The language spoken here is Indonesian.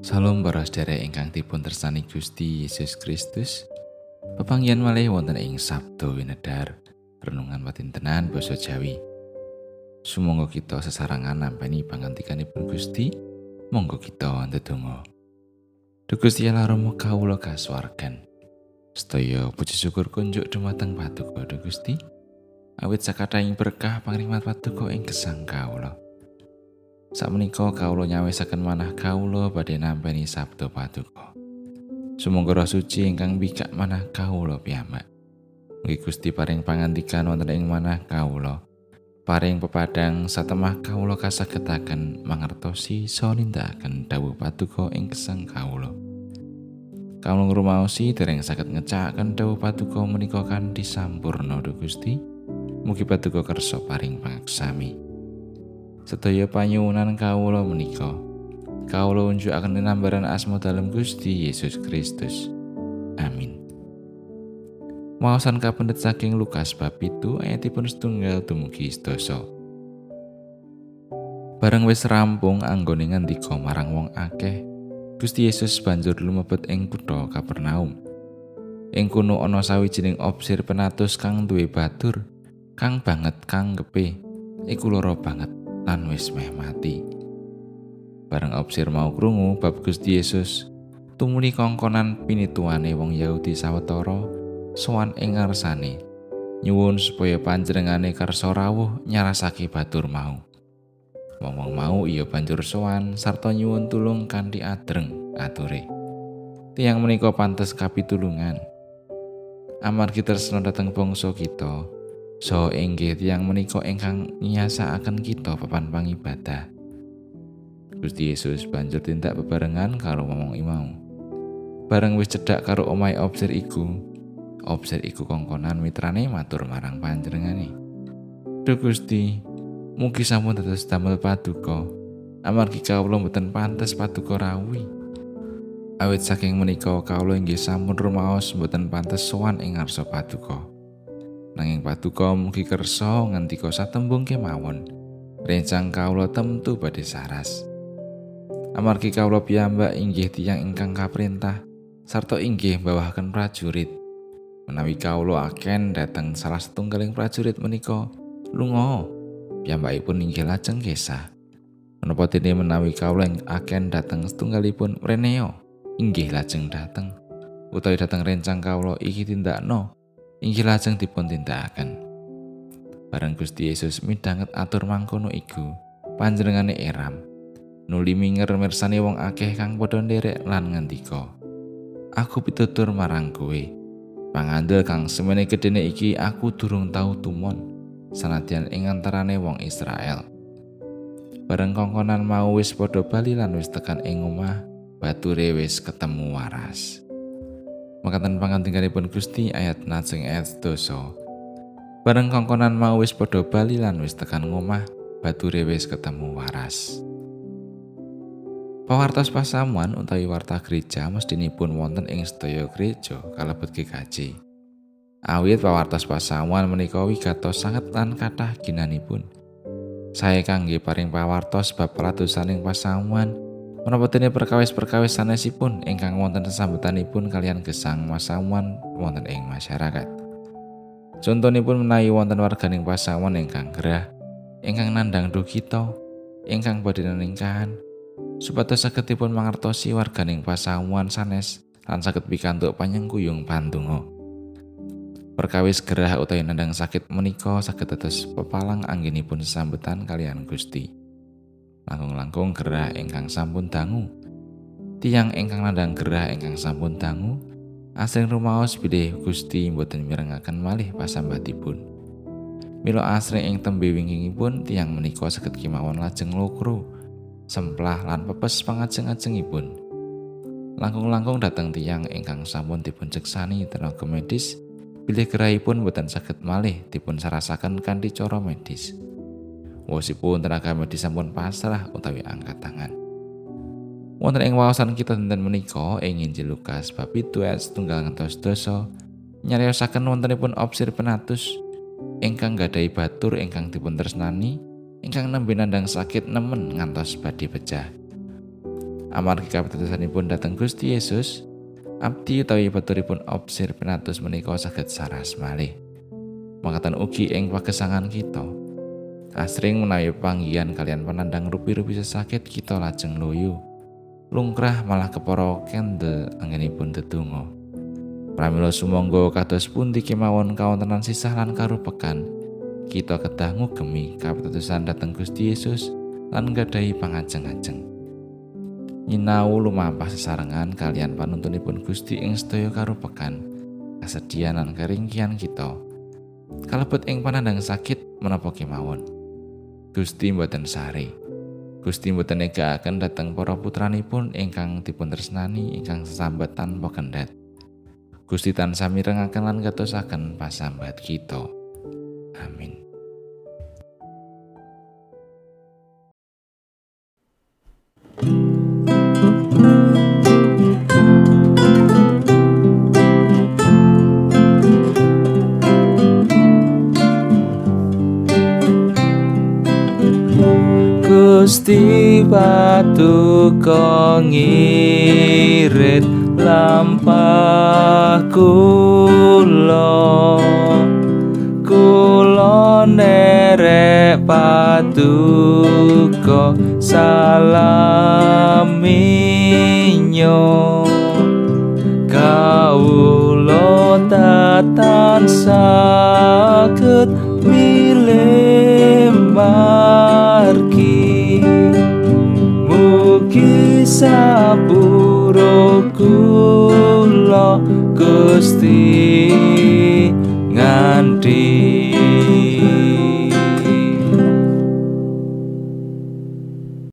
Salam para sedherek ingkang dipun tersani Gusti Yesus Kristus. Pepanggihan malih wonten ing Sabdo Winedar, renungan patintenan basa Jawi. Sumangga kita sesarangan nampani pangantikanipun Gusti, monggo kita ndedonga. Duh Gusti Allah Rama kawula kasuwargan. Sedaya puji syukur kunjuk dumateng Paduka Gusti. Awit sakathahing berkah pangrimat Paduka ing gesang kawula. Sakmenika kawula nyawisaken manah kawula badhe nampi sabda paduka. Sumangga roh suci ingkang bikak manah kawula piyambak. Mugi Gusti paring pangandikan wonten ing manah kawula. Paring pepadang satemah kawula kasagetaken mangertosi saha nindakaken dawuh paduka ing gesang kawula. Kawula ngrumaosi dereng saged ngecakaken dawuh paduka menika kanthi sampurna Gusti. Mugi paduka kersa paring pangaksami. Sedaya panyuwunan kawula menika. Kawula unjukaken tinambaran asma dalam Gusti Yesus Kristus. Amin. Maosan kapendet saking Lukas bab itu ayatipun setunggal dumugi sedasa. Bareng wis rampung anggone ngandika marang wong akeh Gusti Yesus banjur lumebet ing kutha Kapernaum. Ing kono ana sawijining opsir penatus kang duwe batur kang banget kang gepe iku lara banget lan wis meh mati. Bareng opsir mau krungu bab Gusti Yesus, tumuli kongkonan pinituane wong Yahudi sawetara sowan ing ngarsane. Nyuwun supaya panjenengane kersa rawuh nyarasake batur mau. Wong-wong mau iya banjur sowan sarta nyuwun tulung kanthi adreng ature. Tiang menika pantes kapitulungan. Amargi tresna dhateng bangsa kita, So inggih tiang menika ingkang nyasakaken kita papan pangibadah. Gusti Yesus banjur tindak bebarengan karo ngomong imau. Bareng wis cedhak karo omahe obser iku, obser iku kongkonan mitrane matur marang panjenengane. Duh Gusti, mugi sampun dados damel paduka. Amargi kawula mboten pantes paduka rawuh. Awit saking menika kawula inggih sampun rumaos mboten pantes sowan ing ngarsa paduka. Nanging paduka mugi kersa ngantika satembung kemawon. Rencang kawula temtu badhe saras. Amargi kawula piyambak inggih tiyang ingkang kaprintah sarta inggih bawahaken prajurit. Menawi kawula aken dateng salah setunggaling prajurit menika lunga piyambakipun inggih lajeng kesah menapa dene menawi kawula aken dateng setunggalipun reneo inggih lajeng dateng. Utawi dateng rencang kawula iki tindakno inggih lajeng dipun tindakaken. Bareng Gusti Yesus midhanget atur mangkono iku, panjenengane eram. Nuli minger mirsani wong akeh kang padha nderek lan ngendika. Aku pitutur marang kowe. Pangandel kang semene gedene iki aku durung tau tumon sanadyan ing antarane wong Israel. Bareng kongkonan mau wis padha bali lan wis tekan ing omah, bature wis ketemu waras. Makatan pangantinganipun Gusti ayat najeng ayat dosa. Bareng kongkonan mau wis padha bali lan wis tekan ngomah, bature wis ketemu waras. Pawartos pasamuan utawi warta gereja mestinipun wonten ing sedaya gereja kalebet GKJ. Awit pawartos pasamuan menika wigatos sanget lan kathah ginanipun. Saya kangge paring pawartos bab ratusaning pasamuan Menapa dene perkawis-perkawis sanesipun ingkang wonten sesambetanipun kalian gesang masamuan wonten ing masyarakat. Contonipun menawi wonten warganing pasamuan ingkang gerah, ingkang nandang kita, ingkang badhe ningkahan, supados sagedipun mangertosi warganing pasamuan sanes lan saged pikantuk panyengkuyung pandonga. Perkawis gerah utawi nandang sakit menika saged dados pepalang anggenipun sesambetan kalian Gusti. Langkung-langkung gerah ingkang sampun dangu. Tiang ingkang nandang gerah ingkang sampun dangu, asring rumaos bilih Gusti mboten mirengaken malih pasambatipun. Milo asring ing tembe wingkingipun tiang menika saged kemawon lajeng lokro, semplah lan pepes pangajeng-ajengipun. Langkung-langkung dateng tiang ingkang sampun dipun ceksani tenaga medis, bilih gerahipun boten saged malih dipun sarasaken kanthi cara medis. Wosipun tenaga medis sampun pasrah utawi angkat tangan. Wonten ing wawasan kita tentang menika ing Injil Lukas bab 7 ayat setunggal ngantos dosa nyariosaken wontenipun opsir penatus ingkang gadai batur ingkang dipun tresnani ingkang nembe nandang sakit nemen ngantos badhe pecah. Amargi kapitasanipun dateng Gusti Yesus, abdi utawi peturipun obsir penatus menika saged saras malih. Mangkatan ugi ing pagesangan kita. Asring menawi panggian kalian penandang rupi-rupi sesakit kita lajeng loyo. Lungkrah malah keporo kendel anginipun tetunggo. Pramila sumangga kados pundi kemawon kawontenan sisah lan karupekan. Kita kedah ngugemi kapitutusan dhateng Gusti Yesus lan gadahi pangajeng-ajeng. nyinau lumampah sesarengan kalian panuntunipun Gusti ing sedaya karupekan kasedian lan keringkian kita kalebet ing panandang sakit menapa kemawon Gusti mboten sare Gusti mboten negakaken dhateng para putranipun ingkang dipun tresnani ingkang sesambat tanpa kendhat Gusti tansah mirengaken lan katosaken pasambat kita. Amin Gusti batu kongirit lampah kula kula nerek patuko salaminyo kawula tatan kisah buruk kula gusti.